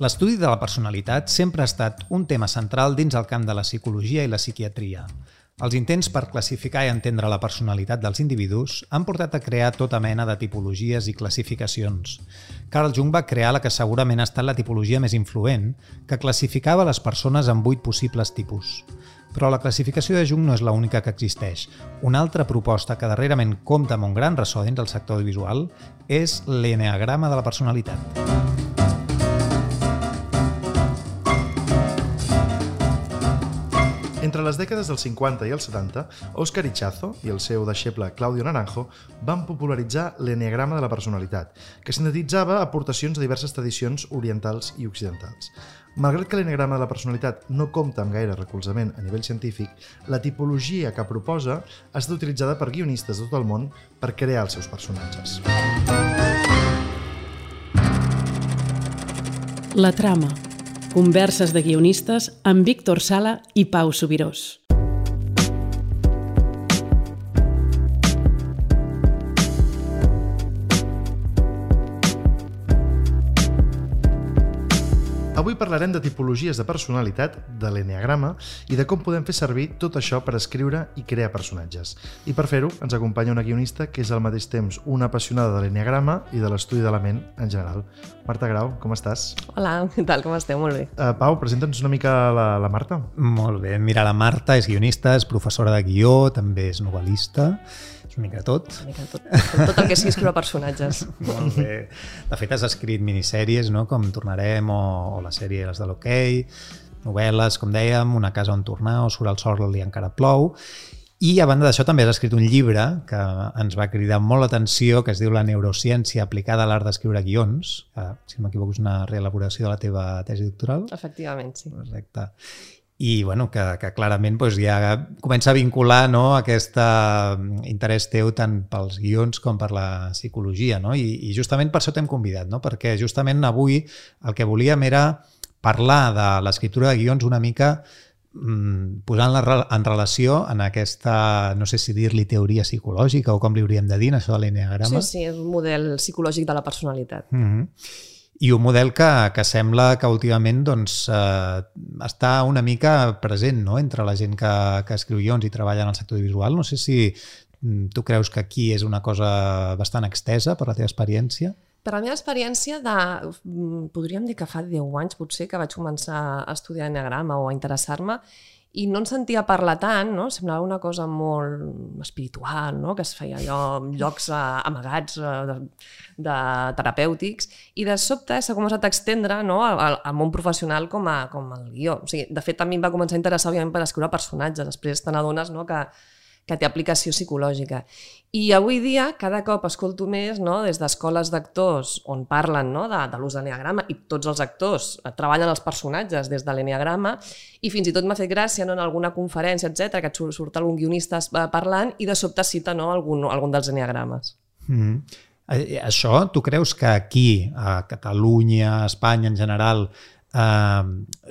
L'estudi de la personalitat sempre ha estat un tema central dins el camp de la psicologia i la psiquiatria. Els intents per classificar i entendre la personalitat dels individus han portat a crear tota mena de tipologies i classificacions. Carl Jung va crear la que segurament ha estat la tipologia més influent, que classificava les persones en vuit possibles tipus. Però la classificació de Jung no és l'única que existeix. Una altra proposta que darrerament compta amb un gran ressò dins del sector visual és l'eneagrama de la personalitat. Entre les dècades dels 50 i els 70, Òscar Ichazo i el seu deixeble Claudio Naranjo van popularitzar l'eneagrama de la personalitat, que sintetitzava aportacions de diverses tradicions orientals i occidentals. Malgrat que l'eneagrama de la personalitat no compta amb gaire recolzament a nivell científic, la tipologia que proposa ha estat utilitzada per guionistes de tot el món per crear els seus personatges. La trama Converses de guionistes amb Víctor Sala i Pau Subirós. Parlarem de tipologies de personalitat, de l'eneagrama i de com podem fer servir tot això per escriure i crear personatges. I per fer-ho ens acompanya una guionista que és al mateix temps una apassionada de l'eneagrama i de l'estudi de la ment en general. Marta Grau, com estàs? Hola, què tal, com esteu? Molt bé. Uh, Pau, presenta'ns una mica la, la Marta. Molt bé. Mira, la Marta és guionista, és professora de guió, també és novel·lista una mica tot. Una mica tot. Tot el que sigui escriure personatges. Molt bé. De fet, has escrit minissèries, no? com Tornarem o, o la sèrie Les de l'Hockey, novel·les, com dèiem, Una casa on tornar o Surt el sol i encara plou. I a banda d'això també has escrit un llibre que ens va cridar molt l'atenció, que es diu La neurociència aplicada a l'art d'escriure guions, que, si no m'equivoco, és una reelaboració de la teva tesi doctoral. Efectivament, sí. Correcte i bueno, que, que clarament doncs, ja comença a vincular no, aquest interès teu tant pels guions com per la psicologia. No? I, I justament per això t'hem convidat, no? perquè justament avui el que volíem era parlar de l'escriptura de guions una mica mm, posant-la en relació en aquesta, no sé si dir-li teoria psicològica o com li hauríem de dir, això de l'eneagrama. Sí, sí, és un model psicològic de la personalitat. Mm -hmm i un model que, que sembla que últimament doncs, eh, està una mica present no? entre la gent que, que escriu guions i treballa en el sector visual. No sé si mm, tu creus que aquí és una cosa bastant extesa per la teva experiència. Per la meva experiència, de, mm, podríem dir que fa 10 anys potser que vaig començar a estudiar enneagrama o a interessar-me i no en sentia parlar tant, no? semblava una cosa molt espiritual, no? que es feia allò en llocs uh, amagats uh, de, de terapèutics, i de sobte s'ha començat a extendre no? al, al món professional com, a, com el guió. O sigui, de fet, mi em va començar a interessar, per escriure personatges. Després te n'adones no? que, que té aplicació psicològica. I avui dia cada cop escolto més no, des d'escoles d'actors on parlen no, de, de l'ús de l'eneagrama i tots els actors treballen els personatges des de l'eneagrama i fins i tot m'ha fet gràcia no, en alguna conferència, etc que et surt algun guionista eh, parlant i de sobte cita no, algun, algun dels eneagrames. Mm -hmm. Això, tu creus que aquí, a Catalunya, a Espanya en general, eh,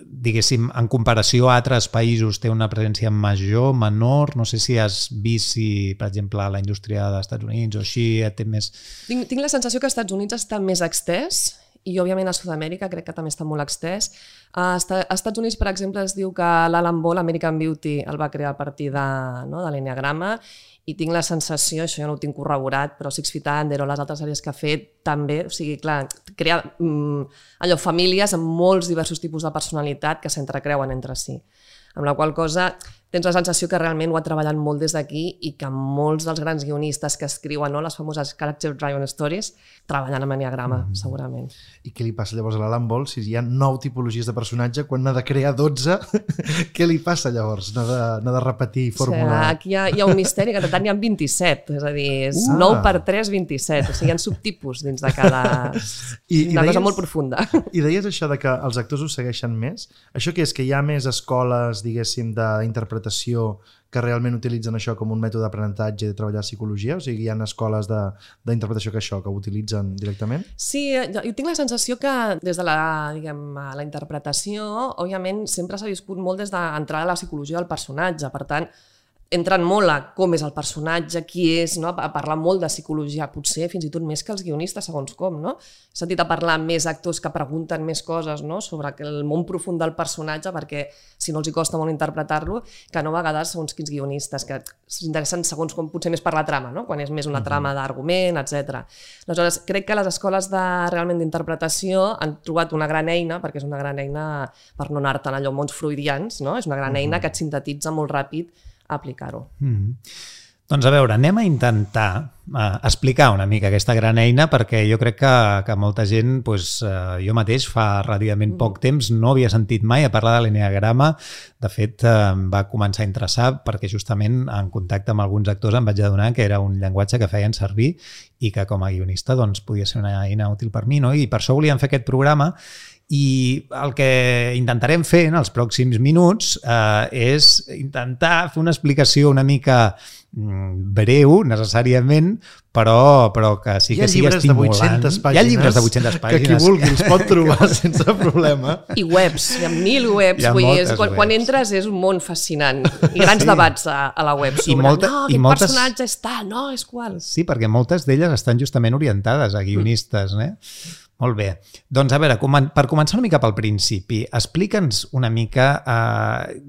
diguéssim, en comparació a altres països té una presència major, menor? No sé si has vist si, per exemple, la indústria dels Estats Units o així té més... Tinc, tinc la sensació que als Estats Units està més extès i òbviament a Sud-amèrica crec que també està molt extès. A Estats Units, per exemple, es diu que l'Alan Ball, American Beauty, el va crear a partir de, no, de l'Enneagrama i tinc la sensació, això ja no ho tinc corroborat, però Six Feet Under o les altres sèries que ha fet també, o sigui, clar, crea mm, allò, famílies amb molts diversos tipus de personalitat que s'entrecreuen entre si. Amb la qual cosa tens la sensació que realment ho ha treballat molt des d'aquí i que molts dels grans guionistes que escriuen no, les famoses character driven stories treballen amb Enneagrama, mm. segurament. I què li passa llavors a l'Alan Ball si hi ha nou tipologies de personatge quan n'ha de crear 12? què li passa llavors? N'ha de, de repetir fórmula? Sí, aquí hi ha, hi ha un misteri que tant hi ha 27, és a dir, és uh. 9 per 3, 27, o sigui, hi ha subtipus dins de cada... I, una i deies, cosa molt profunda. I deies això de que els actors ho segueixen més? Això que és que hi ha més escoles, diguéssim, d'interpretació interpretació que realment utilitzen això com un mètode d'aprenentatge de treballar psicologia? O sigui, hi ha escoles d'interpretació que això, que ho utilitzen directament? Sí, jo, jo tinc la sensació que des de la, diguem, la interpretació, òbviament, sempre s'ha viscut molt des d'entrar a la psicologia del personatge. Per tant, entren molt a com és el personatge, qui és, no? a parlar molt de psicologia, potser fins i tot més que els guionistes, segons com. No? He sentit a parlar amb més actors que pregunten més coses no? sobre el món profund del personatge, perquè si no els hi costa molt interpretar-lo, que no a vegades segons quins guionistes, que s'interessen segons com potser més per la trama, no? quan és més una trama d'argument, etc. Aleshores, crec que les escoles de, realment d'interpretació han trobat una gran eina, perquè és una gran eina per no anar-te'n allò mons freudians, no? és una gran eina que et sintetitza molt ràpid aplicar-ho. Mm -hmm. Doncs a veure, anem a intentar uh, explicar una mica aquesta gran eina perquè jo crec que, que molta gent, pues, uh, jo mateix fa relativament poc mm. temps no havia sentit mai a parlar de l'eneagrama. De fet, uh, em va començar a interessar perquè justament en contacte amb alguns actors em vaig adonar que era un llenguatge que feien servir i que com a guionista doncs, podia ser una eina útil per mi. No? I per això volíem fer aquest programa i el que intentarem fer en els pròxims minuts eh, és intentar fer una explicació una mica mm, breu, necessàriament, però, però que sí que sigui estimulant. Hi ha llibres de 800 pàgines, Hi ha llibres de 800 pàgines. Que qui vulgui els pot trobar sense problema. I webs, hi ha mil webs. Hi ha vull dir, és, quan, webs. quan entres és un món fascinant. I grans sí. debats a, a la web sobre, I molta, no, i aquest moltes... personatge és tal, no, és qual. Sí, perquè moltes d'elles estan justament orientades a guionistes, eh? Molt bé. Doncs a veure, per començar una mica pel principi, explica'ns una mica eh,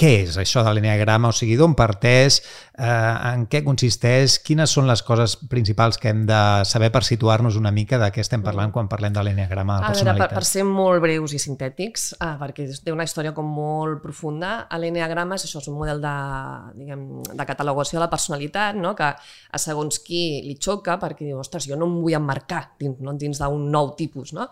què és això de l'eneagrama, o sigui, d'on parteix, eh, en què consisteix, quines són les coses principals que hem de saber per situar-nos una mica de què estem parlant quan parlem de l'eneagrama de personalitat. A veure, per, per ser molt breus i sintètics, eh, perquè té una història com molt profunda, l'eneagrama és això, és un model de, diguem, de catalogació de la personalitat, no? que a segons qui li xoca, perquè diu, ostres, jo no em vull emmarcar dins, no? dins d'un nou tipus, no?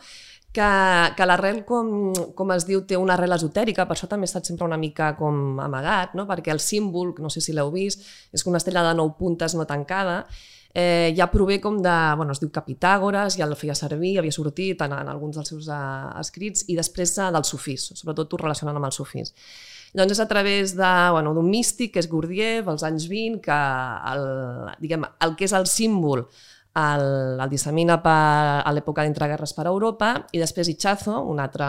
que, que l'arrel, com, com es diu, té una arrel esotèrica, per això també ha estat sempre una mica com amagat, no? perquè el símbol, no sé si l'heu vist, és una estrella de nou puntes no tancada, eh, ja prové com de, bueno, es diu Capitàgores, ja el feia servir, havia sortit en, en alguns dels seus uh, escrits, i després uh, dels sufís, sobretot ho relacionant amb els sufís. Doncs és a través d'un bueno, místic, que és Gurdjieff, als anys 20, que el, diguem, el que és el símbol el, el dissemina per, a l'època d'entreguerres per a Europa i després Ichazo, un altre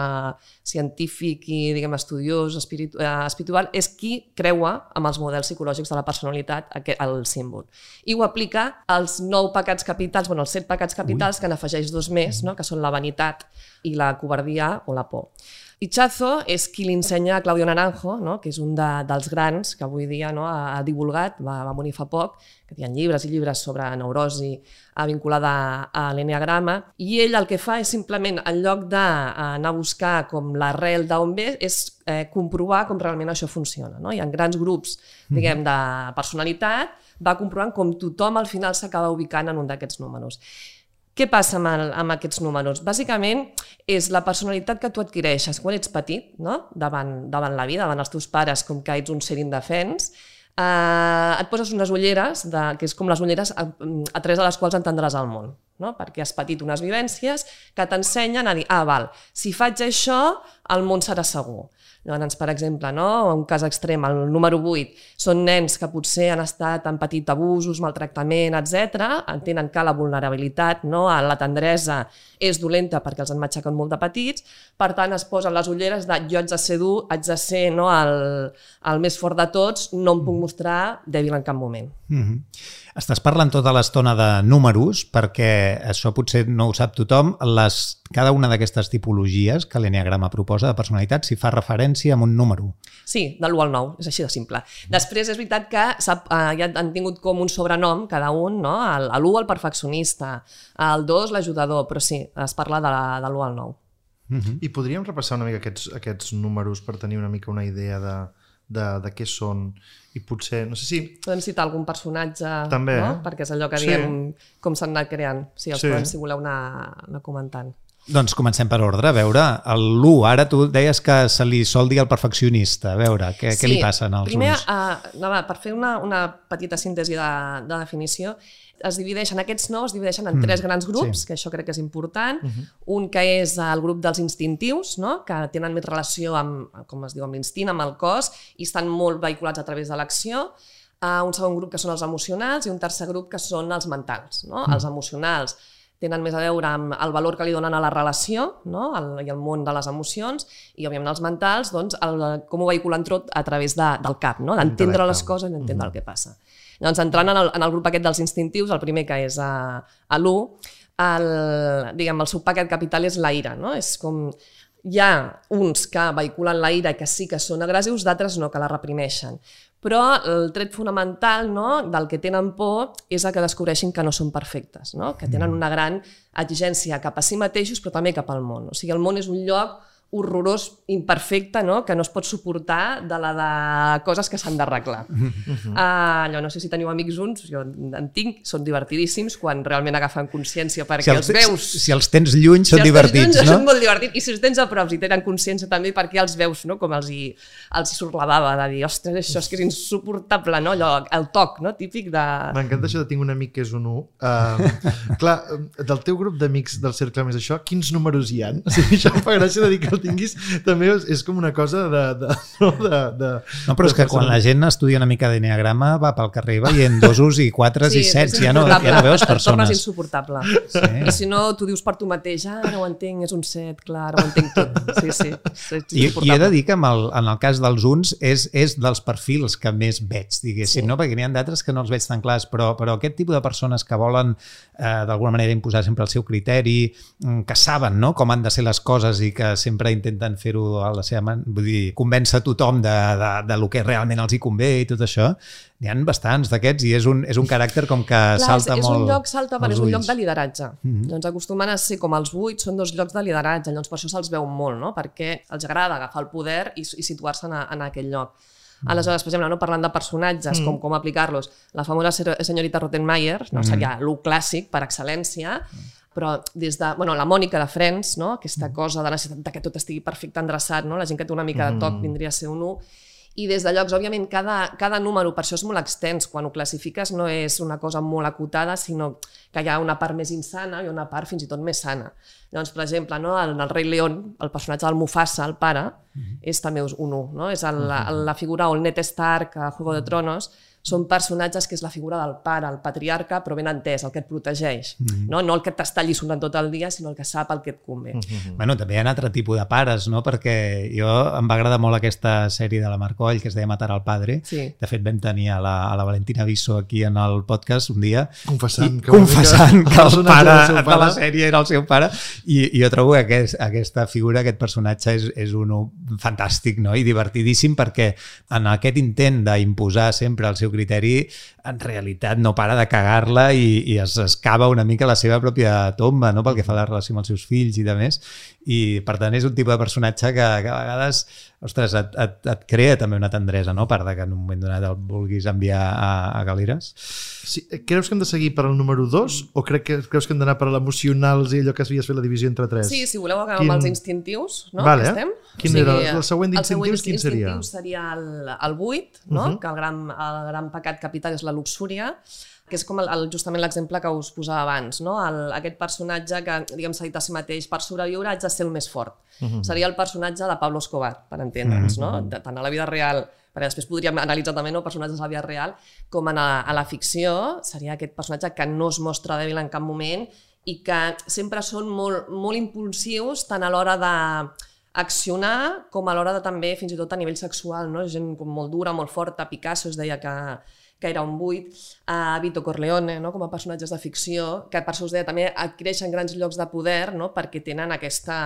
científic i diguem, estudiós espiritu, eh, espiritual, és qui creua amb els models psicològics de la personalitat aquest, el símbol. I ho aplica als nou pecats capitals, bueno, els set pecats capitals, Ui. que n'afegeix dos més, no? que són la vanitat i la covardia o la por. Ichazo és qui li ensenya a Claudio Naranjo, no? que és un de, dels grans que avui dia no? ha, ha divulgat, va, va morir fa poc, que hi ha llibres i llibres sobre neurosi eh, vinculada a, a l'eneagrama, i ell el que fa és simplement, en lloc d'anar a buscar com l'arrel d'on ve, és eh, comprovar com realment això funciona. No? Hi ha grans grups, diguem, de personalitat, va comprovant com tothom al final s'acaba ubicant en un d'aquests números. Què passa amb, el, amb aquests números? Bàsicament és la personalitat que tu adquireixes quan ets petit, no? davant, davant la vida, davant els teus pares, com que ets un ser indefens, eh, et poses unes ulleres, de, que és com les ulleres a, a tres de les quals entendràs el món, no? perquè has patit unes vivències que t'ensenyen a dir, ah, val, si faig això, el món serà segur. Llavors, per exemple, no? un cas extrem, el número 8, són nens que potser han estat en petit abusos, maltractament, etc. entenen que la vulnerabilitat, no? la tendresa és dolenta perquè els han matxacat molt de petits, per tant es posen les ulleres de jo haig de ser dur, haig de ser no, el, el més fort de tots, no em puc mostrar dèbil en cap moment. Mm -hmm. Estàs parlant tota l'estona de números, perquè això potser no ho sap tothom. Les, cada una d'aquestes tipologies que l'Enneagrama proposa de personalitat s'hi fa referència amb un número. Sí, de l'1 al 9, és així de simple. Després és veritat que sap, eh, ja han tingut com un sobrenom cada un, no? l'1 el perfeccionista, el 2 l'ajudador, però sí, es parla de, de l'1 al 9. Uh -huh. I podríem repassar una mica aquests, aquests números per tenir una mica una idea de, de, de què són i potser, no sé si... Podem citar algun personatge, També, no? Eh? Perquè és allò que diem, sí. com s'han anat creant. Sí, els sí. podem, si voleu, anar, anar comentant. Doncs comencem per ordre. A veure, l'1, ara tu deies que se li sol dir al perfeccionista. A veure, què, sí. què li passa en els Primer, ulls? Uh, no, va, per fer una, una petita síntesi de, de definició, es divideixen, aquests nous es divideixen en mm, tres grans grups, sí. que això crec que és important. Uh -huh. Un que és el grup dels instintius, no? que tenen més relació amb, com es diu, amb l'instint, amb el cos, i estan molt vehiculats a través de l'acció. Uh, un segon grup que són els emocionals i un tercer grup que són els mentals. No? Mm. Els emocionals tenen més a veure amb el valor que li donen a la relació no? el, i el món de les emocions i, òbviament, els mentals, doncs, el, com ho vehiculen tot a través de, del cap, no? d'entendre les coses i d'entendre mm -hmm. el que passa. Llavors, entrant en el, en el grup aquest dels instintius, el primer que és a, a l'1, el, diguem, el seu paquet capital és la ira, no? És com hi ha uns que vehiculen la ira i que sí que són agressius, d'altres no, que la reprimeixen. Però el tret fonamental no, del que tenen por és el que descobreixin que no són perfectes, no? que tenen mm. una gran exigència cap a si mateixos però també cap al món. O sigui, el món és un lloc horrorós, imperfecte, no? que no es pot suportar de la de coses que s'han d'arreglar. Uh -huh. uh, allò, no sé si teniu amics uns, jo en tinc, són divertidíssims quan realment agafen consciència perquè si els, els veus... Si els tens lluny són si divertits, lluny, no? Són molt divertits, i si els tens a prop i tenen consciència també perquè els veus, no? com els hi, els hi surt la bava de dir, ostres, això és que és insuportable, no? Allò, el toc no? típic de... M'encanta això de tinc un amic que és un 1. Uh, clar, del teu grup d'amics del cercle més això, quins números hi han? O sigui, això em fa gràcia de dir que el tinguis també és, és com una cosa de... de, no, de, de no, però és que quan la gent estudia una mica d'eneagrama va pel carrer veient dosos i quatres sí, i sets, ja no, ja no veus persones. És insuportable. Sí. I si no, tu dius per tu mateix, ah, ara ho entenc, és un set, clar, ara ho entenc tot. Sí, sí, I, I he de dir que en el, en el cas dels uns és, és dels perfils que més veig, diguéssim, sí. no? perquè n'hi ha d'altres que no els veig tan clars, però, però aquest tipus de persones que volen eh, d'alguna manera imposar sempre el seu criteri, mm, que saben no? com han de ser les coses i que sempre intenten intenten fer-ho a la seva man, vull dir, convèncer tothom de, de, de lo que realment els hi convé i tot això, n'hi han bastants d'aquests i és un, és un caràcter com que Clar, salta és, molt És un lloc, salta, però és un lloc de lideratge. Mm -hmm. Doncs acostumen a ser com els vuit, són dos llocs de lideratge, llavors per això se'ls veu molt, no? perquè els agrada agafar el poder i, i situar-se en, en aquell lloc. Aleshores, per exemple, no parlant de personatges, mm. com com aplicar-los, la famosa senyorita Rottenmeier no, mm. seria el clàssic per excel·lència, mm però des de, bueno, la Mònica de Friends, no? aquesta mm. cosa de la necessitat que tot estigui perfecte endreçat, no? la gent que té una mica de toc mm. vindria a ser un 1, i des de llocs, òbviament, cada, cada número, per això és molt extens, quan ho classifiques no és una cosa molt acotada, sinó que hi ha una part més insana i una part fins i tot més sana. Llavors, per exemple, no, en el rei León, el personatge del Mufasa, el pare, mm -hmm. és també un 1, no? és el, la, la figura o el Ned Stark a Juego de Tronos, són personatges que és la figura del pare, el patriarca, però ben entès, el que et protegeix. Mm -hmm. no? no el que t'està lliçonant tot el dia, sinó el que sap el que et convé. Mm -hmm. Bueno, també hi ha un altre tipus de pares, no? perquè jo em va agradar molt aquesta sèrie de la Marcoll que es deia Matar al padre. Sí. De fet, vam tenir a la, a la Valentina Visso aquí en el podcast un dia confessant, que, confessant que el pare, de la sèrie era el seu pare i, i jo trobo que aquest, aquesta figura, aquest personatge és, és un fantàstic no? i divertidíssim perquè en aquest intent d'imposar sempre el seu criteri en realitat no para de cagar-la i, i es escava una mica la seva pròpia tomba no? pel que fa a la relació amb els seus fills i de més i per tant és un tipus de personatge que, que a vegades ostres, et, et, et crea també una tendresa, no? a part de que en un moment donat el vulguis enviar a, a Galeres. Sí, creus que hem de seguir per al número 2 o crec que, creus que hem d'anar per a l'emocionals i allò que havies fet la divisió entre 3? Sí, si voleu acabar Quin... amb els instintius, no? Vale. Que estem. Quin o sigui, era? El següent d'instintius quin seria? El següent seria el, el 8, no? Uh -huh. que el gran, el gran pecat capital és la luxúria que és com el, el, justament l'exemple que us posava abans, no? el, aquest personatge que, diguem, s'ha dit a si mateix, per sobreviure haig de ser el més fort. Mhm. -huh. Seria el personatge de Pablo Escobar, per entendre'ns, uh -huh. no? Mhm. De, tant a la vida real, perquè després podríem analitzar també no, personatges a la vida real, com a, a la ficció, seria aquest personatge que no es mostra dèbil en cap moment i que sempre són molt, molt impulsius tant a l'hora de accionar com a l'hora de també, fins i tot a nivell sexual, no? gent com molt dura, molt forta, Picasso es deia que, que era un buit, a Vito Corleone, no? com a personatges de ficció, que per això us deia, també adquireixen grans llocs de poder no? perquè tenen aquesta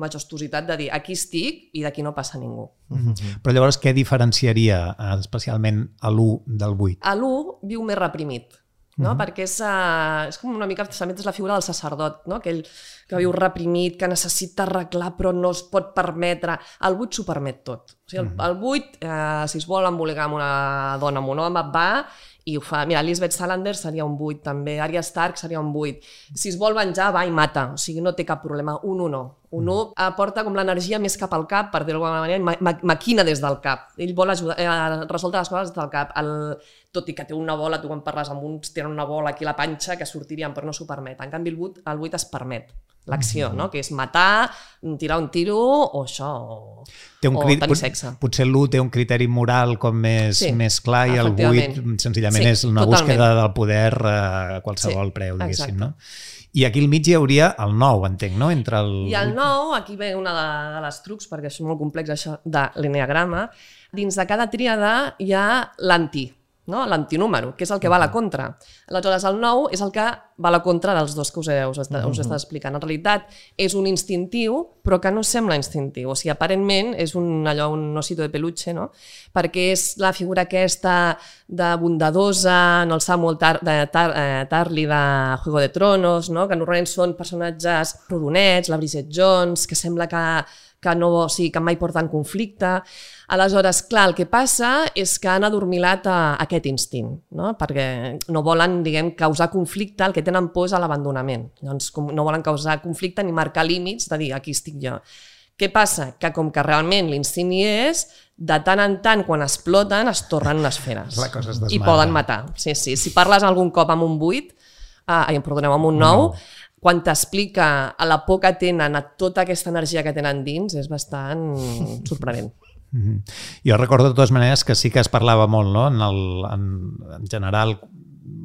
majestuositat de dir aquí estic i d'aquí no passa ningú. Mm -hmm. Però llavors què diferenciaria eh, especialment a l'1 del 8? A l'1 viu més reprimit no? Mm -hmm. perquè és, uh, és com una mica, també és la figura del sacerdot, no? aquell que viu reprimit, que necessita arreglar però no es pot permetre. El buit s'ho permet tot. O sigui, el, mm -hmm. el buit, uh, si es vol embolicar amb una dona monòma, va i ho fa. Mira, Lisbeth Salander seria un 8 també, Arya Stark seria un 8. Si es vol venjar, va i mata, o sigui, no té cap problema. Un 1 un 1 aporta com l'energia més cap al cap, per dir-ho d'alguna manera, ma ma maquina des del cap. Ell vol ajudar, eh, resoldre les coses des del cap. El, tot i que té una bola, tu quan parles amb uns, tenen una bola aquí a la panxa que sortirien, però no s'ho permet. En canvi, el 8, el 8 es permet l'acció, mm -hmm. no? que és matar, tirar un tiro o això, o, té un o tenir sexe. Potser l'1 té un criteri moral com més, sí, més clar i el 8 senzillament sí, és una totalment. búsqueda del poder a qualsevol sí, preu, diguéssim. No? I aquí al mig hi hauria el nou, entenc, no? Entre el... I el nou, aquí ve una de, de les trucs, perquè és molt complex això de l'eneagrama, dins de cada tríada hi ha l'anti, no? l'antinúmero, que és el que va a la contra. Aleshores, el nou és el que va a la contra dels dos que us he, us, he, us he estat explicant. En realitat, és un instintiu, però que no sembla instintiu. O sigui, aparentment és un, allò, un osito de peluche, no? perquè és la figura aquesta de bondadosa, no el molt tar, de tar, eh, Tarly de Juego de Tronos, no? que normalment són personatges rodonets, la Bridget Jones, que sembla que que, no, o sigui, que mai porten conflicte. Aleshores, clar, el que passa és que han adormilat a, a aquest instint, no? perquè no volen diguem, causar conflicte, el que tenen por és a l'abandonament. Llavors, no volen causar conflicte ni marcar límits de dir aquí estic jo. Què passa? Que com que realment l'instint hi és, de tant en tant, quan exploten, es tornen unes feres. La cosa es I poden matar. Sí, sí. Si parles algun cop amb un buit, ah, ai, perdoneu, amb un nou, no quan t'explica a la por que tenen, a tota aquesta energia que tenen dins, és bastant sorprenent. Mm -hmm. Jo recordo de totes maneres que sí que es parlava molt, no? en, el, en, en general,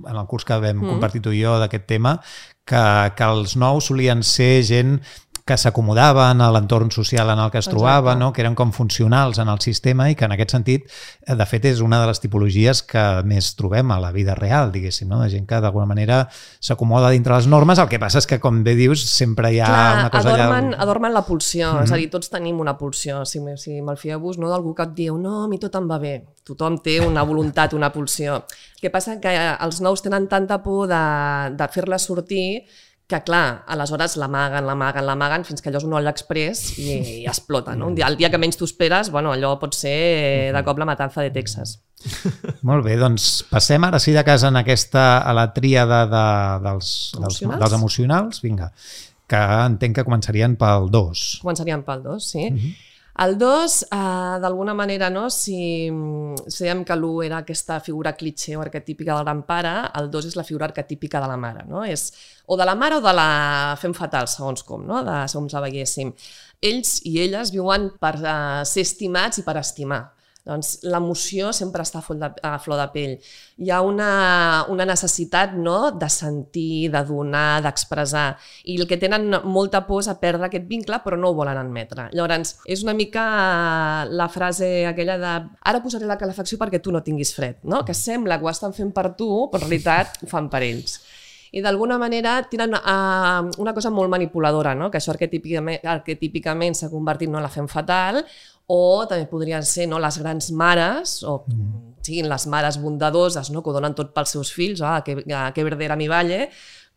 en el curs que vam mm. compartir tu i jo d'aquest tema, que, que els nous solien ser gent que s'acomodaven a l'entorn social en el que es Exacte. trobava, no? que eren com funcionals en el sistema i que en aquest sentit, eh, de fet, és una de les tipologies que més trobem a la vida real, diguéssim, no? de gent que d'alguna manera s'acomoda dintre les normes, el que passa és que, com bé dius, sempre hi ha Clar, una cosa adormen, allà... adormen la pulsió, mm -hmm. és a dir, tots tenim una pulsió, si, si me'l fieu-vos, no d'algú que et diu no, a mi tot em va bé, tothom té una voluntat, una pulsió. El que passa que els nous tenen tanta por de, de fer-la sortir que clar, aleshores l'amaguen, l'amaguen, l'amaguen fins que allò és un olla express i, i explota. No? Dia, el dia que menys t'ho esperes, bueno, allò pot ser de cop la matança de Texas. Molt bé, doncs passem ara sí de casa en aquesta, a la tríada de, dels, dels, dels emocionals, vinga, que entenc que començarien pel 2. Començarien pel 2, sí. Uh -huh. El 2, eh, d'alguna manera, no? si, dèiem que l'1 era aquesta figura clitxé o arquetípica del gran pare, el 2 és la figura arquetípica de la mare. No? És o de la mare o de la fem fatal, segons com, no? de, segons la veiéssim. Ells i elles viuen per uh, ser estimats i per estimar. Doncs l'emoció sempre està a flor, de, pell. Hi ha una, una necessitat no? de sentir, de donar, d'expressar. I el que tenen molta por és a perdre aquest vincle, però no ho volen admetre. Llavors, és una mica la frase aquella de ara posaré la calefacció perquè tu no tinguis fred, no? que sembla que ho estan fent per tu, però en realitat ho fan per ells i d'alguna manera tenen uh, una cosa molt manipuladora, no? que això arquetípicament, arquetípicament s'ha convertit no, en la fem fatal, o també podrien ser no, les grans mares, o mm. siguin les mares bondadoses, no, que ho donen tot pels seus fills, ah, que, que verdera mi valle,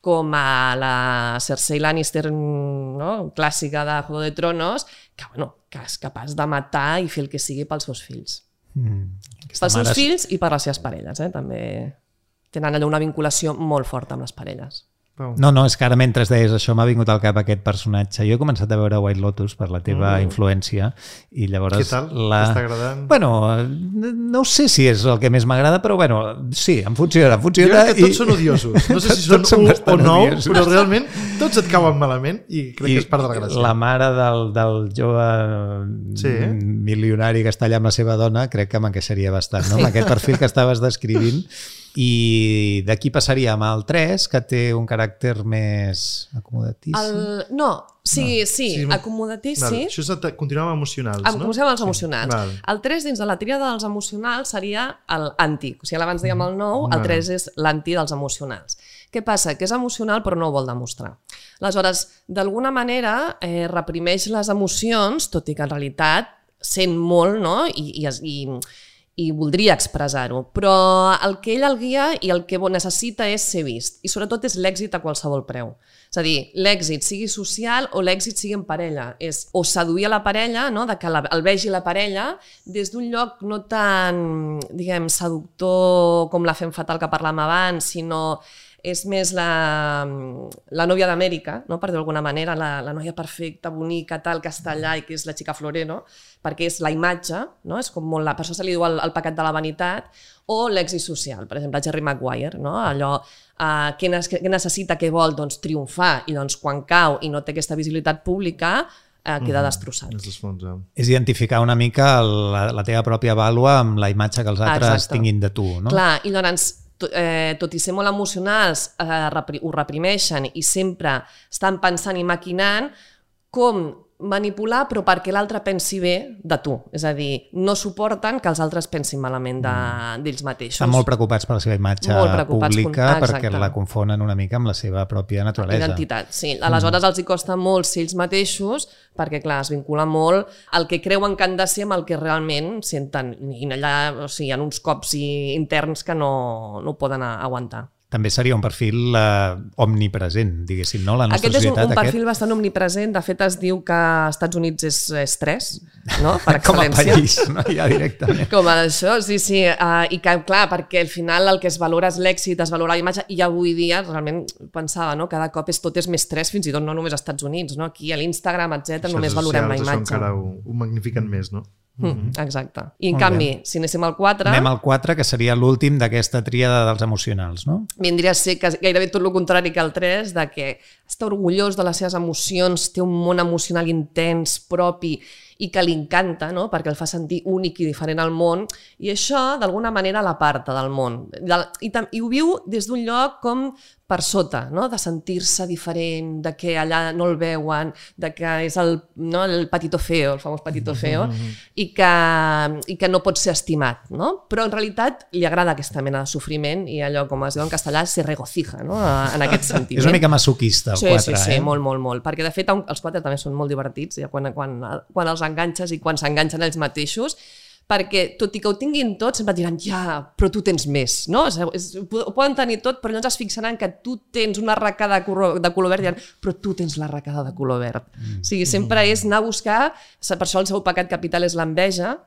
com a la Cersei Lannister no, clàssica de Juego de Tronos, que, bueno, que és capaç de matar i fer el que sigui pels seus fills. Mm. Pels seus mares... fills i per les seves parelles, eh? també tenen allò una vinculació molt forta amb les parelles. No, no, és que ara mentre deies això m'ha vingut al cap aquest personatge. Jo he començat a veure White Lotus per la teva mm. influència i llavors... Què tal? La... T'està agradant? Bueno, no sé si és el que més m'agrada, però bueno, sí, em funciona, em funciona. Jo crec que tots i... són odiosos. No sé si són un o nou, odiosos. però realment tots et cauen malament i crec I que és part de la gràcia. La mare del, del jove sí. milionari que està allà amb la seva dona crec que m'encaixaria bastant, no? Amb aquest perfil que estaves descrivint i d'aquí passaríem al 3, que té un caràcter més acomodatíssim. El... No, sí, no. sí, sí, acomodatíssim. Val. Això és el, continuem amb emocionals, no? Comencem amb els emocionals. Sí. El 3 dins de la tríada dels emocionals seria l'anti. O sigui, abans dèiem el 9, el 3 és l'anti dels emocionals. Què passa? Que és emocional però no ho vol demostrar. Aleshores, d'alguna manera eh, reprimeix les emocions, tot i que en realitat sent molt, no? I, i, i i voldria expressar-ho, però el que ell el guia i el que necessita és ser vist, i sobretot és l'èxit a qualsevol preu. És a dir, l'èxit sigui social o l'èxit sigui en parella. És o seduir a la parella, no? de que la, el vegi la parella, des d'un lloc no tan, diguem, seductor com la fem fatal que parlàvem abans, sinó és més la, la nòvia d'Amèrica, no? per dir d'alguna manera, la, la noia perfecta, bonica, tal, que està allà i que és la xica Floreno, perquè és la imatge, no? és com molt la, per això se li diu el, el pecat de la vanitat, o l'èxit social, per exemple, Jerry Maguire, no? allò uh, què, què necessita, què vol, doncs triomfar, i doncs quan cau i no té aquesta visibilitat pública, eh, queda destrossat. Es desfonsa. És identificar una mica la, la teva pròpia vàlua amb la imatge que els altres Exacte. tinguin de tu. No? Clar, i llavors to, eh, tot i ser molt emocionals, eh, repri ho reprimeixen i sempre estan pensant i maquinant com manipular però perquè l'altre pensi bé de tu. És a dir, no suporten que els altres pensin malament Mm. d'ells de, mateixos. Estan molt preocupats per la seva imatge pública con- perquè la confonen una mica amb la seva pròpia naturalesa. Identitat, sí. Aleshores els hi costa molt ser ells mateixos perquè, clar, es vincula molt el que creuen que han de ser amb el que realment senten. I allà, o sigui, hi ha uns cops interns que no, no ho poden aguantar. També seria un perfil eh, omnipresent, diguéssim, no? La nostra Aquest és un, un perfil bastant omnipresent. De fet, es diu que als Estats Units és, és 3, no? per Com a país, no? Ja directament. Com a això, sí, sí. Uh, I que, clar, perquè al final el que es valora és l'èxit, es valora la imatge, i avui dia, realment, pensava, no? cada cop és, tot és més tres, fins i tot no només als Estats Units, no? aquí a l'Instagram, etc només valorem la Això imatge. encara ho, ho magnifiquen més, no? Mm, exacte. I en Molt canvi, si anéssim al 4, Anem al 4, que seria l'últim d'aquesta tríada dels emocionals, no? vindria a ser que gairebé tot el contrari que el 3, de que està orgullós de les seves emocions, té un món emocional intens, propi, i que li encanta, no? perquè el fa sentir únic i diferent al món, i això, d'alguna manera, l'aparta del món. I, I ho viu des d'un lloc com per sota, no? de sentir-se diferent, de que allà no el veuen, de que és el, no? el patito feo, el famós patito feo, i, que, i que no pot ser estimat. No? Però en realitat li agrada aquesta mena de sofriment i allò, com es diu en castellà, se regocija no? en aquest sentit. És una mica masoquista, el Sí, 4, sí, sí, eh? molt, molt, molt. Perquè, de fet, els quatre també són molt divertits, ja quan, quan, quan els enganxes i quan s'enganxen ells mateixos, perquè, tot i que ho tinguin tot, sempre et diran, ja, però tu tens més, no? És, és, ho poden tenir tot, però llavors es fixaran que tu tens una arracada de color, de color verd i diran, però tu tens l'arracada de color verd. Mm. O sigui, sempre és anar a buscar, per això el seu pecat capital és l'enveja,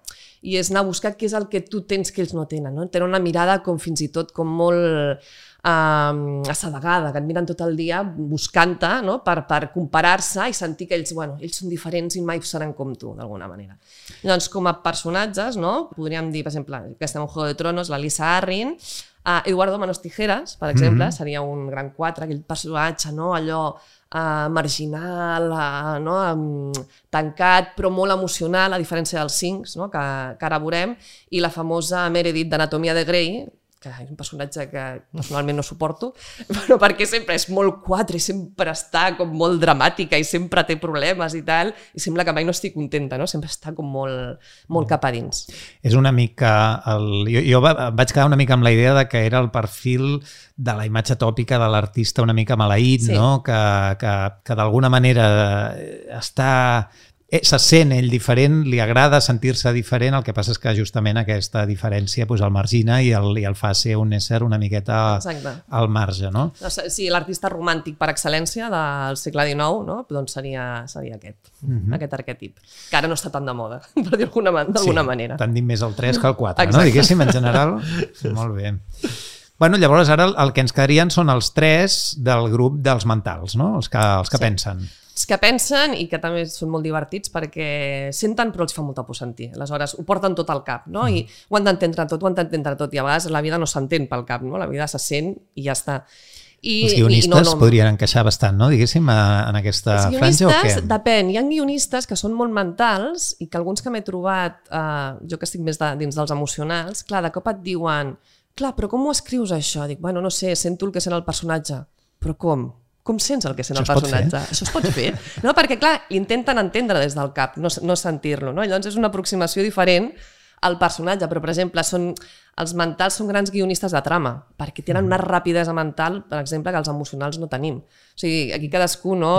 i és anar a buscar què és el que tu tens que ells no tenen, no? Tenen una mirada com fins i tot com molt um, assedegada, que et miren tot el dia buscant-te no? per, per comparar-se i sentir que ells, bueno, ells són diferents i mai seran com tu, d'alguna manera. Llavors, com a personatges, no? podríem dir, per exemple, que estem en Juego de Tronos, la Lisa Arryn, uh, Eduardo Manos Tijeras, per exemple, mm -hmm. seria un gran quatre, aquell personatge, no? allò uh, marginal, uh, no? um, tancat, però molt emocional, a diferència dels cinc, no? que, que ara veurem, i la famosa Meredith d'Anatomia de Grey, que és un personatge que personalment no suporto, però perquè sempre és molt quatre i sempre està com molt dramàtica i sempre té problemes i tal, i sembla que mai no estic contenta, no? Sempre està com molt, molt cap a dins. És una mica... El... Jo, jo va- vaig quedar una mica amb la idea de que era el perfil de la imatge tòpica de l'artista una mica maleït, Sí. no? que, que, que d'alguna manera eh, està eh, se sent ell diferent, li agrada sentir-se diferent, el que passa és que justament aquesta diferència pues, el margina i el, i el fa ser un ésser una miqueta Exacte. al marge, no? No Sí, l'artista romàntic per excel·lència del segle XIX, no? doncs seria, seria aquest, aquest arquetip, que ara no està tan de moda, per dir d'alguna d'alguna manera. Tendim més el 3 que el 4, no? Exacte. Diguéssim, en general. Molt bé. Bueno, llavors ara el, el que ens quedarien són els tres del grup dels mentals, no? Els que, els que Sí. pensen. Els que pensen i que també són molt divertits perquè senten però els fa molta por sentir. Aleshores, ho porten tot al cap, no? I ho han d'entendre tot, ho han d'entendre tot. I a vegades la vida no s'entén pel cap, no? La vida se sent i ja està. I, Els guionistes i no, no, podrien encaixar bastant, no? Diguéssim, a, en aquesta franja o què? depèn. Hi ha guionistes que són molt mentals i que alguns que m'he trobat, eh, jo que estic més de, dins dels emocionals, clar, de cop et diuen clar, però com ho escrius això? Dic, bueno, no sé, sento el que sent el personatge. Però com? Com sents el que sent Això el pot fer? personatge? Això es pot fer? No, perquè, clar, intenten entendre des del cap, no, no sentir-lo. No? Llavors és una aproximació diferent al personatge, però, per exemple, són, els mentals són grans guionistes de trama, perquè tenen una rapidesa mental, per exemple, que els emocionals no tenim. O sigui, aquí cadascú no,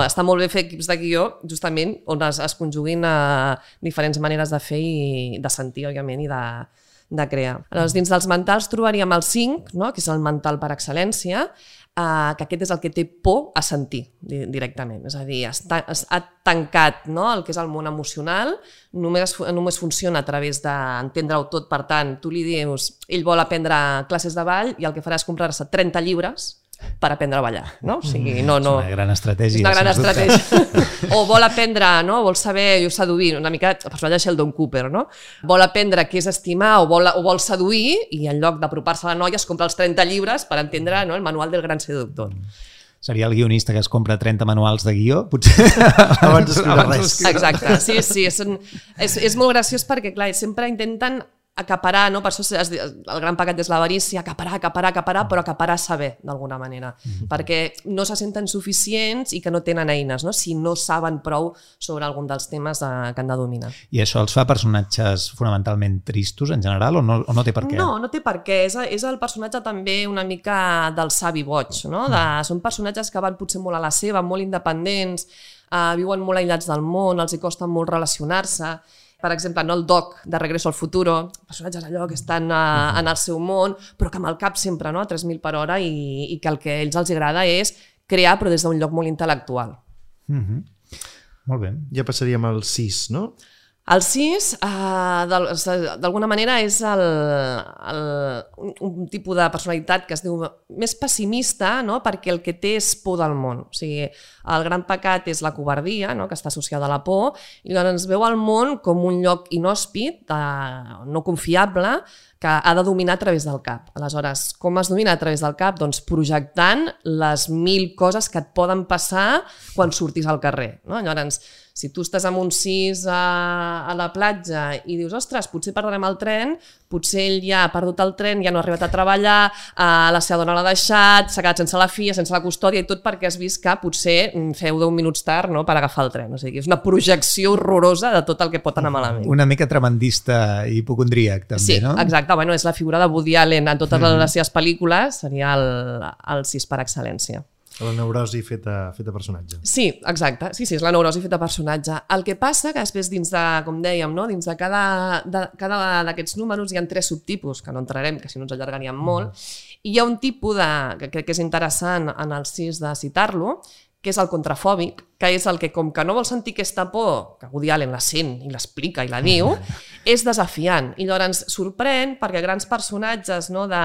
està molt bé fer equips de guió, justament on es, es conjuguin a diferents maneres de fer i de sentir, òbviament, i de, de crear. Aleshores, dins dels mentals trobaríem el 5, no? que és el mental per excel·lència, eh, que aquest és el que té por a sentir di directament. És a dir, està, es, ha tancat no? el que és el món emocional, només, només funciona a través d'entendre-ho tot. Per tant, tu li dius, ell vol aprendre classes de ball i el que farà és comprar-se 30 llibres per aprendre a ballar. No? O sigui, no, no, És una gran estratègia. és una gran estratègia. o vol aprendre, no? vol saber seduir, una mica el personatge de Sheldon Cooper, no? Vol aprendre què és estimar o vol, o vol seduir i en lloc d'apropar-se a la noia es compra els 30 llibres per entendre no? el manual del gran seductor. Seria el guionista que es compra 30 manuals de guió, potser. Abans d'escriure res. Exacte, sí, sí, és, un, és, és molt graciós perquè, clar, sempre intenten acaparar, no? per això es, el gran pecat és l'avarícia, acaparar, acaparar, acaparar, però acaparar saber, d'alguna manera, mm -hmm. perquè no se senten suficients i que no tenen eines, no? si no saben prou sobre algun dels temes de, que han de dominar. I això els fa personatges fonamentalment tristos en general o no, o no té per què? No, no té per què. És, és el personatge també una mica del savi boig, no? De, mm. Són personatges que van potser molt a la seva, molt independents, uh, viuen molt aïllats del món, els hi costa molt relacionar-se, per exemple, no el Doc de Regreso al Futuro, personatges allò que estan a, en el seu món, però que amb el cap sempre no? a 3.000 per hora i, i que el que a ells els agrada és crear, però des d'un lloc molt intel·lectual. Mm -hmm. Molt bé. Ja passaríem al 6, no? El 6, uh, d'alguna manera, és el, el, un, tipus de personalitat que es diu més pessimista, no? perquè el que té és por del món. O sigui, el gran pecat és la covardia, no? que està associada a la por, i llavors veu el món com un lloc inhòspit, uh, no confiable, que ha de dominar a través del cap. Aleshores, com es domina a través del cap? Doncs projectant les mil coses que et poden passar quan surtis al carrer. No? Llavors, si tu estàs amb un 6 a, a la platja i dius, ostres, potser perdrem el tren, potser ell ja ha perdut el tren, ja no ha arribat a treballar, eh, la seva dona l'ha deixat, s'ha quedat sense la filla, sense la custòdia i tot perquè has vist que potser mm, feu 10 minuts tard no, per agafar el tren. O sigui, és una projecció horrorosa de tot el que pot anar malament. Una mica tremendista i hipocondríac, també, sí, no? Sí, exacte. Bueno, és la figura de Woody Allen en totes mm. les seves pel·lícules, seria el, el 6 per excel·lència. La neurosi feta, feta personatge. Sí, exacte. Sí, sí, és la neurosi feta personatge. El que passa que després dins de, com dèiem, no? dins de cada, de, cada d'aquests números hi ha tres subtipus, que no entrarem, que si no ens allargaríem molt, mm. i hi ha un tipus de, que crec que és interessant en el cis de citar-lo, que és el contrafòbic, que és el que, com que no vol sentir aquesta por, que Woody Allen la sent i l'explica i la diu, és desafiant. I llavors sorprèn perquè grans personatges no, de,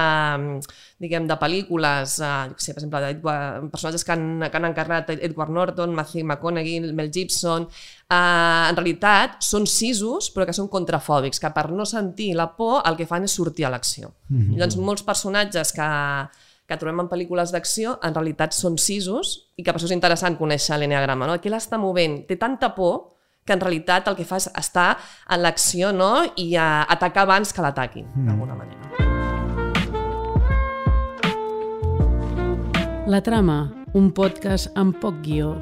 diguem, de pel·lícules, eh, sé, per exemple, Edward, personatges que han, que han encarnat Edward Norton, Matthew McConaughey, Mel Gibson, eh, en realitat són sisos però que són contrafòbics, que per no sentir la por el que fan és sortir a l'acció. Mm -hmm. Llavors molts personatges que que trobem en pel·lícules d'acció, en realitat són sisos i que per això és interessant conèixer l'eneagrama. No? Què l'està movent? Té tanta por que en realitat el que fa és estar en l'acció no? i a atacar abans que l'ataquin, mm. d'alguna manera. La trama, un podcast amb poc guió.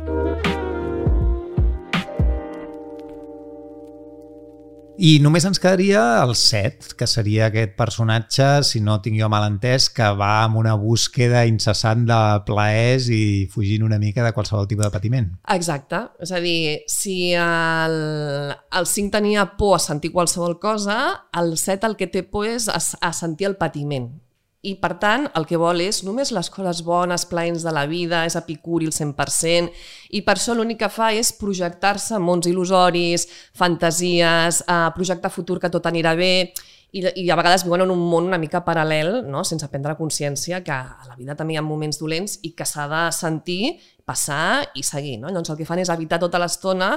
I només ens quedaria el set, que seria aquest personatge, si no tinc jo mal entès, que va amb una búsqueda incessant de plaers i fugint una mica de qualsevol tipus de patiment. Exacte. És a dir, si el, el 5 tenia por a sentir qualsevol cosa, el 7 el que té por és a, a sentir el patiment i per tant el que vol és només les coses bones, plaents de la vida, és epicuri el 100%, i per això l'únic que fa és projectar-se mons il·lusoris, fantasies, eh, projectar futur que tot anirà bé, i, i a vegades viuen en un món una mica paral·lel, no? sense prendre consciència que a la vida també hi ha moments dolents i que s'ha de sentir, passar i seguir. No? Llavors el que fan és evitar tota l'estona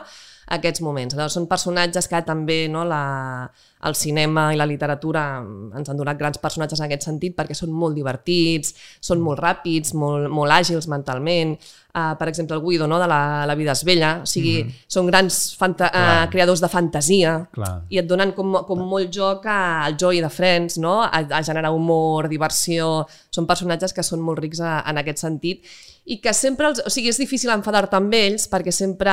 aquests moments. Llavors, són personatges que també no, la, el cinema i la literatura ens han donat grans personatges en aquest sentit perquè són molt divertits, són molt ràpids, molt, molt àgils mentalment. Uh, per exemple, el Guido no, de la, la vida és vella, o sigui, mm -hmm. són grans uh, creadors de fantasia Clar. i et donen com, com molt joc al Joey de Friends, no? a, a generar humor, diversió... Són personatges que són molt rics a, en aquest sentit i que sempre, els, o sigui, és difícil enfadar-te amb ells perquè sempre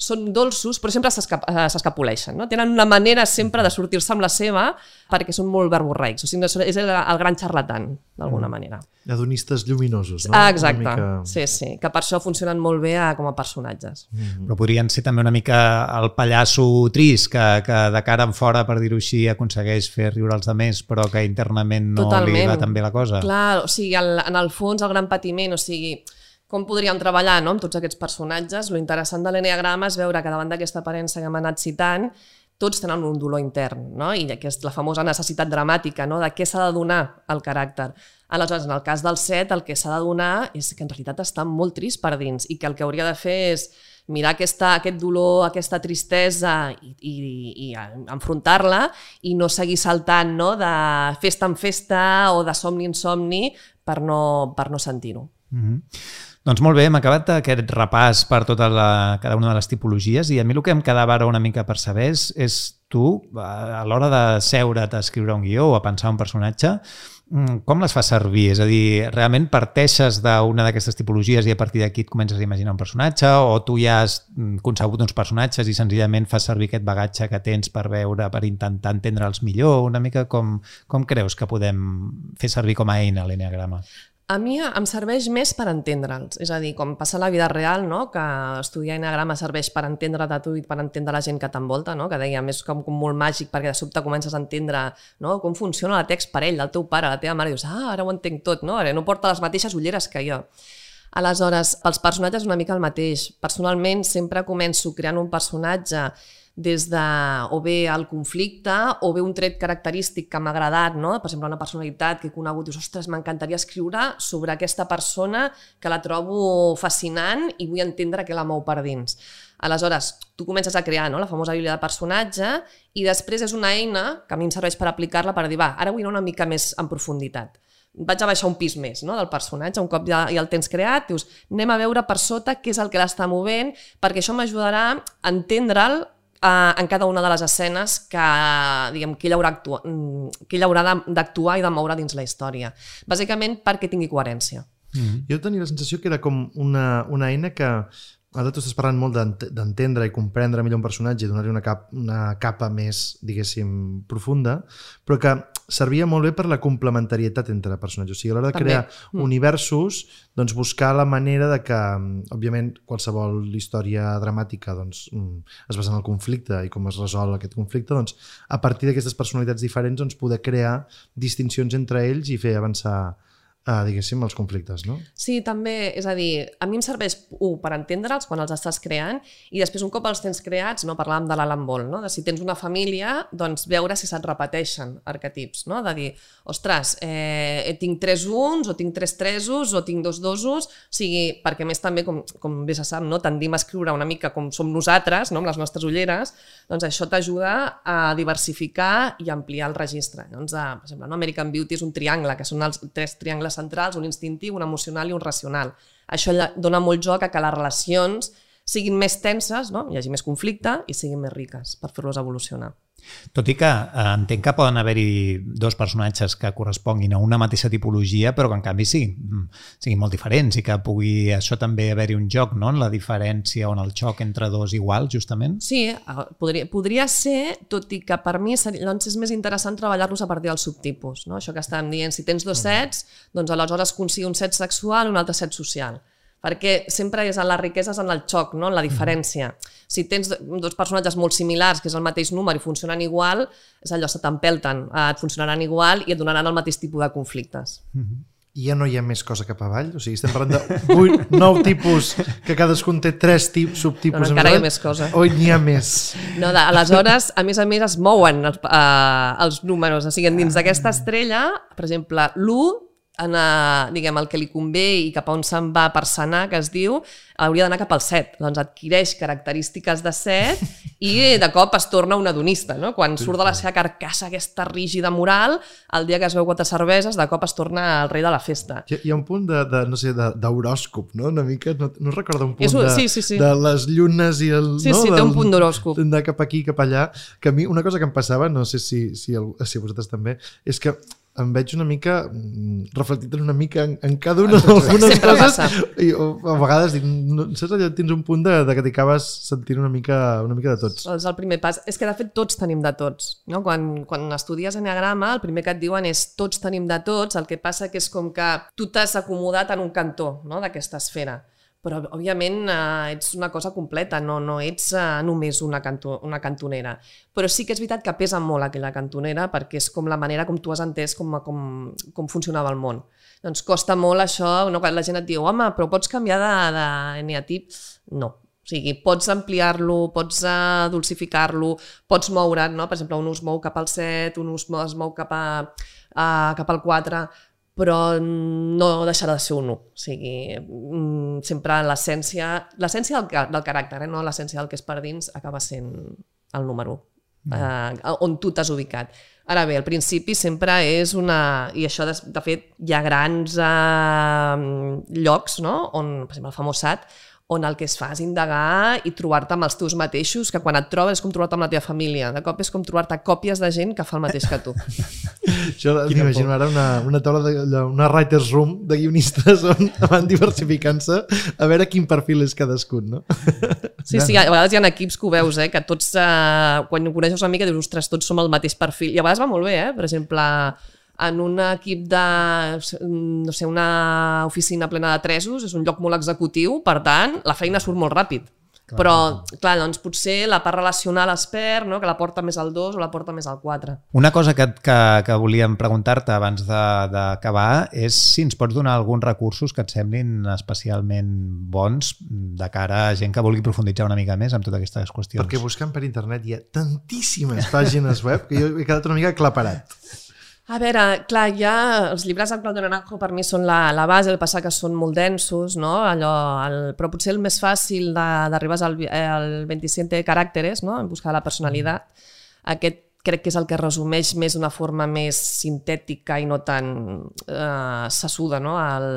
són dolços, però sempre eh, s'escapoleixen, no? Tenen una manera sempre de sortir-se amb la seva perquè són molt verborreics, o sigui, és el, el gran xarlatan, d'alguna mm. manera. Adonistes lluminosos, no? Ah, exacte, mica... sí, sí, que per això funcionen molt bé a, com a personatges. Mm -hmm. Però podrien ser també una mica el pallasso trist, que, que de cara en fora, per dir-ho així, aconsegueix fer riure els altres, però que internament no Totalment. li va tan bé la cosa. Clar, o sigui, el, en el fons el gran patiment, o sigui, com podríem treballar no, amb tots aquests personatges. Lo interessant de l'eneagrama és veure que davant d'aquesta aparença que hem anat citant, tots tenen un dolor intern, no? i que és la famosa necessitat dramàtica no? de què s'ha de donar el caràcter. Aleshores, en el cas del set, el que s'ha de donar és que en realitat està molt trist per dins i que el que hauria de fer és mirar aquesta, aquest dolor, aquesta tristesa i, i, i enfrontar-la i no seguir saltant no? de festa en festa o de somni en somni per no, per no sentir-ho. Mm -hmm. Doncs molt bé, hem acabat aquest repàs per tota la, cada una de les tipologies i a mi el que em quedava ara una mica per saber és, és tu, a l'hora de seure't a escriure un guió o a pensar un personatge, mm, com les fas servir? És a dir, realment parteixes d'una d'aquestes tipologies i a partir d'aquí et comences a imaginar un personatge o tu ja has mm, concebut uns personatges i senzillament fas servir aquest bagatge que tens per veure, per intentar entendre'ls millor? Una mica com, com creus que podem fer servir com a eina l'eneagrama? A mi em serveix més per entendre'ls, és a dir, com passa la vida real, no? que estudiar enagrama serveix per entendre de tu i per entendre la gent que t'envolta, no? que dèiem, és com, com molt màgic perquè de sobte comences a entendre no? com funciona la text per ell, el teu pare, la teva mare, i dius, ah, ara ho entenc tot, no? ara no porta les mateixes ulleres que jo. Aleshores, pels personatges una mica el mateix. Personalment sempre començo creant un personatge des de o bé el conflicte o bé un tret característic que m'ha agradat, no? per exemple, una personalitat que he conegut, dius, ostres, m'encantaria escriure sobre aquesta persona que la trobo fascinant i vull entendre què la mou per dins. Aleshores, tu comences a crear no? la famosa bíblia de personatge i després és una eina que a mi em serveix per aplicar-la per dir, va, ara vull anar una mica més en profunditat vaig a baixar un pis més no, del personatge, un cop ja, ja el tens creat, dius, anem a veure per sota què és el que l'està movent, perquè això m'ajudarà a entendre'l eh, en cada una de les escenes que, diguem, que ell haurà, actua, mm, que ell haurà d'actuar i de moure dins la història. Bàsicament perquè tingui coherència. Mm -hmm. Jo tenia la sensació que era com una, una eina que Ara tu estàs parlant molt d'entendre i comprendre millor un personatge i donar-li una, cap, una capa més, diguéssim, profunda, però que servia molt bé per la complementarietat entre personatges. O sigui, a l'hora de També. crear mm. universos, doncs buscar la manera de que, òbviament, qualsevol història dramàtica doncs, mm, es basa en el conflicte i com es resol aquest conflicte, doncs, a partir d'aquestes personalitats diferents doncs, poder crear distincions entre ells i fer avançar uh, diguéssim, els conflictes, no? Sí, també, és a dir, a mi em serveix, un, per entendre'ls quan els estàs creant, i després un cop els tens creats, no parlàvem de l'Alan Ball, no? de si tens una família, doncs veure si se't repeteixen arquetips, no? de dir, ostres, eh, tinc tres uns, o tinc tres tresos, o tinc dos dosos, o sigui, perquè més també, com, com bé se sap, no? tendim a escriure una mica com som nosaltres, no? amb les nostres ulleres, doncs això t'ajuda a diversificar i ampliar el registre. Doncs, a, per exemple, no? American Beauty és un triangle, que són els tres triangles centrals, un instintiu, un emocional i un racional. Això dona molt joc a que les relacions siguin més tenses, no? hi hagi més conflicte i siguin més riques per fer-los evolucionar. Tot i que eh, entenc que poden haver-hi dos personatges que corresponguin a una mateixa tipologia, però que en canvi siguin, mm, siguin molt diferents i que pugui això també haver-hi un joc no? en la diferència o en el xoc entre dos iguals, justament? Sí, eh, podria, podria ser, tot i que per mi seria, doncs és més interessant treballar-los a partir dels subtipus. No? Això que estàvem dient, si tens dos sets, doncs aleshores consigue un set sexual i un altre set social perquè sempre és en la riquesa, és en el xoc, no? en la diferència. Si tens dos personatges molt similars, que és el mateix número i funcionen igual, és allò, se t'empelten, eh, et funcionaran igual i et donaran el mateix tipus de conflictes. Mm -hmm. I ja no hi ha més cosa cap avall? O sigui, estem parlant de 8, 9 tipus, que cadascun té 3 tip, subtipus. No, no, encara hi ha més cosa. O n'hi ha més? No, de, aleshores, a més a més, es mouen els, uh, els números. O sigui, dins d'aquesta estrella, per exemple, l'1 en, a, diguem, el que li convé i cap a on se'n va per sanar, que es diu, hauria d'anar cap al 7. Doncs adquireix característiques de 7 i de cop es torna un adonista. No? Quan surt de la seva carcassa aquesta rígida moral, el dia que es veu quatre cerveses, de cop es torna el rei de la festa. Hi hi ha un punt de, de no sé, d'horòscop, no? Una mica, no, no recordo un punt un, de, sí, sí, sí. de les llunes i el... Sí, no? sí, té un punt d'horòscop. D'anar cap aquí, cap allà, que a mi una cosa que em passava, no sé si, si, el, si a vosaltres també, és que em veig una mica mm, reflectit una mica en, en cada una d'algunes coses i a vegades dic, no, saps allò, tens un punt de, de que t'acabes sentint una mica, una mica de tots. És el primer pas. És que de fet tots tenim de tots. No? Quan, quan estudies enneagrama el primer que et diuen és tots tenim de tots, el que passa que és com que tu t'has acomodat en un cantó no? d'aquesta esfera però òbviament eh, ets una cosa completa, no, no ets eh, només una, canto, una cantonera. Però sí que és veritat que pesa molt aquella cantonera perquè és com la manera com tu has entès com, com, com funcionava el món. Doncs costa molt això, no? la gent et diu home, però pots canviar d'eneatip? No, o sigui, pots ampliar-lo, pots uh, dulcificar-lo, pots moure't, no? Per exemple, un us mou cap al 7, un us es mou cap, a, uh, cap al 4, però no deixarà de ser un 1. O sigui, mm, sempre l'essència l'essència del, del caràcter, eh? no l'essència del que és per dins, acaba sent el número 1, mm. eh, on tu t'has ubicat. Ara bé, al principi sempre és una... I això, de, de fet, hi ha grans eh, llocs, no? on, per exemple, el famós SAT, on el que es fa és indagar i trobar-te amb els teus mateixos, que quan et trobes és com trobar-te amb la teva família. De cop és com trobar-te còpies de gent que fa el mateix que tu. Això m'imagino ara una, una taula, de, una writer's room de guionistes on van diversificant-se a veure quin perfil és cadascun, no? Sí, sí, a vegades hi ha equips que ho veus, eh, que tots, eh, quan ho coneixes una mica, dius, ostres, tots som el mateix perfil. I a vegades va molt bé, eh? Per exemple, en un equip de, no sé, una oficina plena de tresos, és un lloc molt executiu, per tant, la feina surt molt ràpid. Clar. Però, clar, doncs potser la part relacional es perd, no? que la porta més al 2 o la porta més al 4. Una cosa que, que, que volíem preguntar-te abans d'acabar és si ens pots donar alguns recursos que et semblin especialment bons de cara a gent que vulgui profunditzar una mica més amb totes aquestes qüestions. Perquè buscant per internet hi ha tantíssimes pàgines web que jo he quedat una mica claparat. A veure, clar, ja els llibres de Claudio Naranjo per mi són la, la base, el passar que són molt densos, no? Allò, el, però potser el més fàcil d'arribar al, al 27 caràcteres, no? en buscar la personalitat, aquest crec que és el que resumeix més d'una forma més sintètica i no tan eh, sassuda no? el,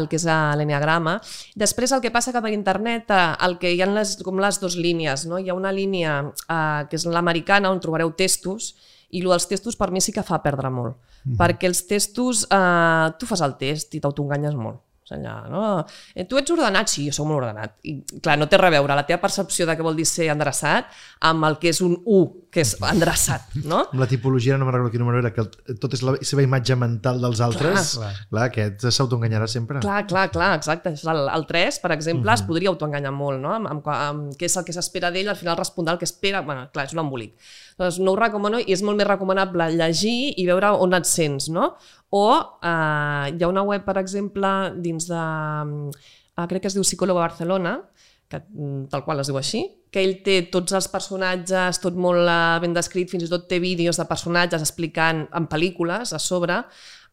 el que és l'enneagrama. Després el que passa que per internet eh, el que hi ha les, com les dues línies, no? hi ha una línia eh, que és l'americana on trobareu textos i el dels testos per mi sí que fa perdre molt, mm -hmm. perquè els testos, eh, tu fas el test i t'autoenganyes molt allà, no? Eh, tu ets ordenat? Sí, jo sóc molt ordenat. I, clar, no té a veure la teva percepció de què vol dir ser endreçat amb el que és un U, que és endreçat, no? Amb la tipologia, no me'n recordo quin número era, que tot és la seva imatge mental dels altres. Clar, clar aquest s'autoenganyarà sempre. Clar, clar, clar, exacte. El, el 3, per exemple, uh -huh. es podria autoenganyar molt, no? Amb, amb, amb què és el que s'espera d'ell, al final respondrà el que espera. bueno, clar, és un embolic. Doncs no ho recomano i és molt més recomanable llegir i veure on et sents, no? O eh, hi ha una web, per exemple, dins de... Eh, crec que es diu Psicòloga Barcelona, que, mm, tal qual es diu així, que ell té tots els personatges, tot molt eh, ben descrit, fins i tot té vídeos de personatges explicant en pel·lícules a sobre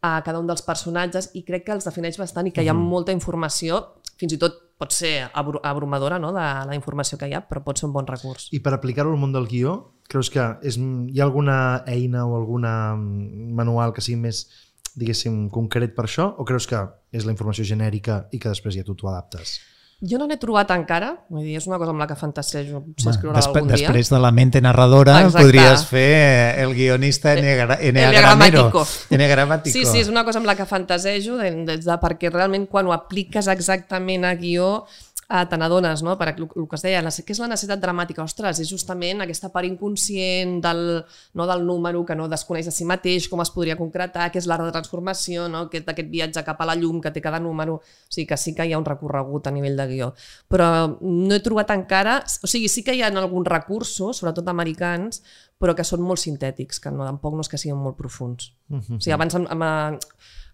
a cada un dels personatges i crec que els defineix bastant i que hi ha molta informació, fins i tot pot ser abrumadora no, de la informació que hi ha, però pot ser un bon recurs. I per aplicar-ho al món del guió, creus que és, hi ha alguna eina o alguna manual que sigui més diguéssim, concret per això o creus que és la informació genèrica i que després ja tu t'ho adaptes? Jo no n'he trobat encara, vull dir, és una cosa amb la que fantasejo potser escriure Despe algun dia. Després de la mente narradora Exacte. podries fer el guionista enneagramero. Enneagramàtico. Sí, sí, és una cosa amb la que fantasejo, de, de, de, perquè realment quan ho apliques exactament a guió eh, te n'adones, no? per el, el que es deia, què és la necessitat dramàtica? Ostres, és justament aquesta part inconscient del, no, del número que no desconeix de si mateix, com es podria concretar, què és l'art de transformació, no? aquest, aquest viatge cap a la llum que té cada número, o sigui que sí que hi ha un recorregut a nivell de guió. Però no he trobat encara, o sigui, sí que hi ha alguns recursos, sobretot americans, però que són molt sintètics, que no, tampoc no és que siguin molt profuns. Uh -huh. O sigui, abans amb, amb,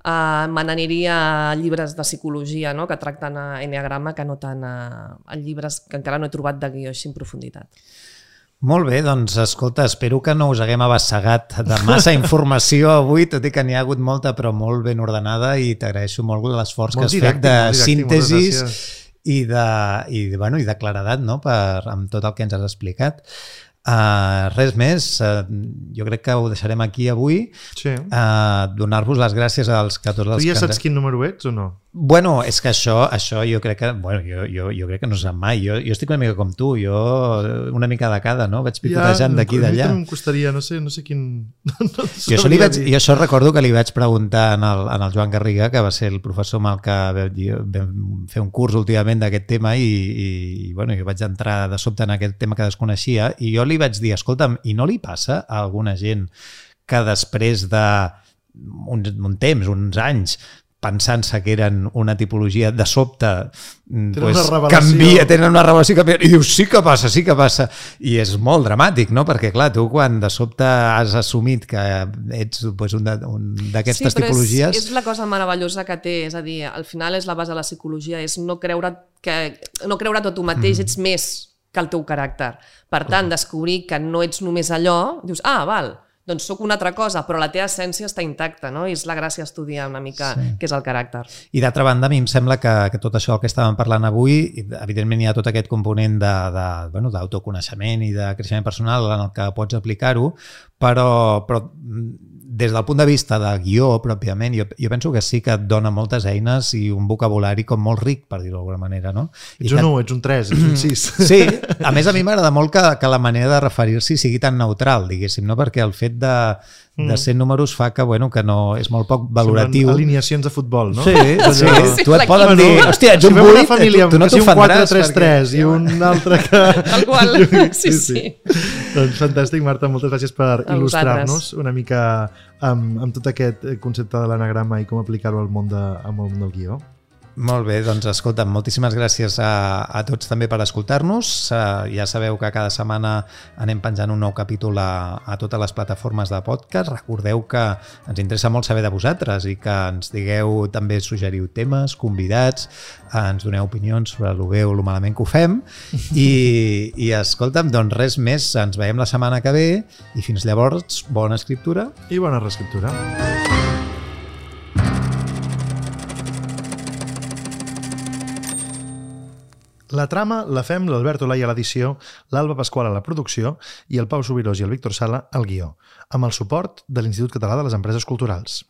Uh, me n'aniria a llibres de psicologia no? que tracten a Enneagrama que no tant a, a llibres que encara no he trobat de guió així en profunditat. Molt bé, doncs escolta, espero que no us haguem abassegat de massa informació avui, tot i que n'hi ha hagut molta però molt ben ordenada i t'agraeixo molt l'esforç que has fet de síntesis i de, i, bueno, i de claredat no? per, amb tot el que ens has explicat. Uh, res més, uh, jo crec que ho deixarem aquí avui. Sí. Uh, Donar-vos les gràcies als que tots els... Tu ja saps quin número ets o no? Bueno, és que això, això jo crec que, bueno, jo, jo, jo crec que no sap mai. Jo, jo estic una mica com tu, jo una mica de cada, no? Vaig picotejant ja, d'aquí d'allà. A mi em costaria, no sé, no sé quin... No, no jo, això li vaig, jo això recordo que li vaig preguntar en el, en el Joan Garriga, que va ser el professor amb el que vam fer un curs últimament d'aquest tema i, i, i bueno, jo vaig entrar de sobte en aquest tema que desconeixia i jo li vaig dir, escolta'm, i no li passa a alguna gent que després de un, un temps, uns anys, pensant-se que eren una tipologia de sobte mm, tenen pues, una canvia, tenen una revelació canvia, i dius sí que passa, sí que passa i és molt dramàtic, no? perquè clar, tu quan de sobte has assumit que ets pues, un d'aquestes sí, tipologies... És, és la cosa meravellosa que té, és a dir, al final és la base de la psicologia, és no creure que no creure tot tu mateix, mm. ets més que el teu caràcter. Per tant, descobrir que no ets només allò, dius, ah, val, doncs sóc una altra cosa, però la teva essència està intacta, no? I és la gràcia estudiar una mica sí. què és el caràcter. I d'altra banda, a mi em sembla que, que tot això que estàvem parlant avui, evidentment hi ha tot aquest component d'autoconeixement bueno, i de creixement personal en el que pots aplicar-ho, però, però des del punt de vista de guió, pròpiament, jo, jo penso que sí que et dona moltes eines i un vocabulari com molt ric, per dir-ho d'alguna manera, no? I Ets que, un 1, ets un 3, ets un 6. Sí, a més a mi m'agrada molt que, que la manera de referir-s'hi sigui tan neutral, diguéssim, no? perquè el fet de, de ser números fa que, bueno, que no és molt poc valoratiu. Semblen alineacions de futbol, no? Sí, sí, Allò- tu et poden Bueno, dir, hòstia, ets si un fem una 8, família tu no que sigui un t'ofendràs. 4-3-3 i un altre que... Tal qual. Sí, sí. Doncs fantàstic, Marta, moltes gràcies per il·lustrar-nos una mica amb, amb tot aquest concepte de l'anagrama i com aplicar-ho al món, de, al món del guió. Molt bé, doncs escolta, moltíssimes gràcies a, a tots també per escoltar-nos. Uh, ja sabeu que cada setmana anem penjant un nou capítol a, a totes les plataformes de podcast. Recordeu que ens interessa molt saber de vosaltres i que ens digueu també suggeriu temes, convidats, uh, ens doneu opinions sobre el bé o el malament que ho fem. I, i escolta'm, doncs res més, ens veiem la setmana que ve i fins llavors, bona escriptura. I bona reescriptura. La trama la fem l'Albert Olai a l'edició, l'Alba Pasqual a la producció i el Pau Subirós i el Víctor Sala al guió, amb el suport de l'Institut Català de les Empreses Culturals.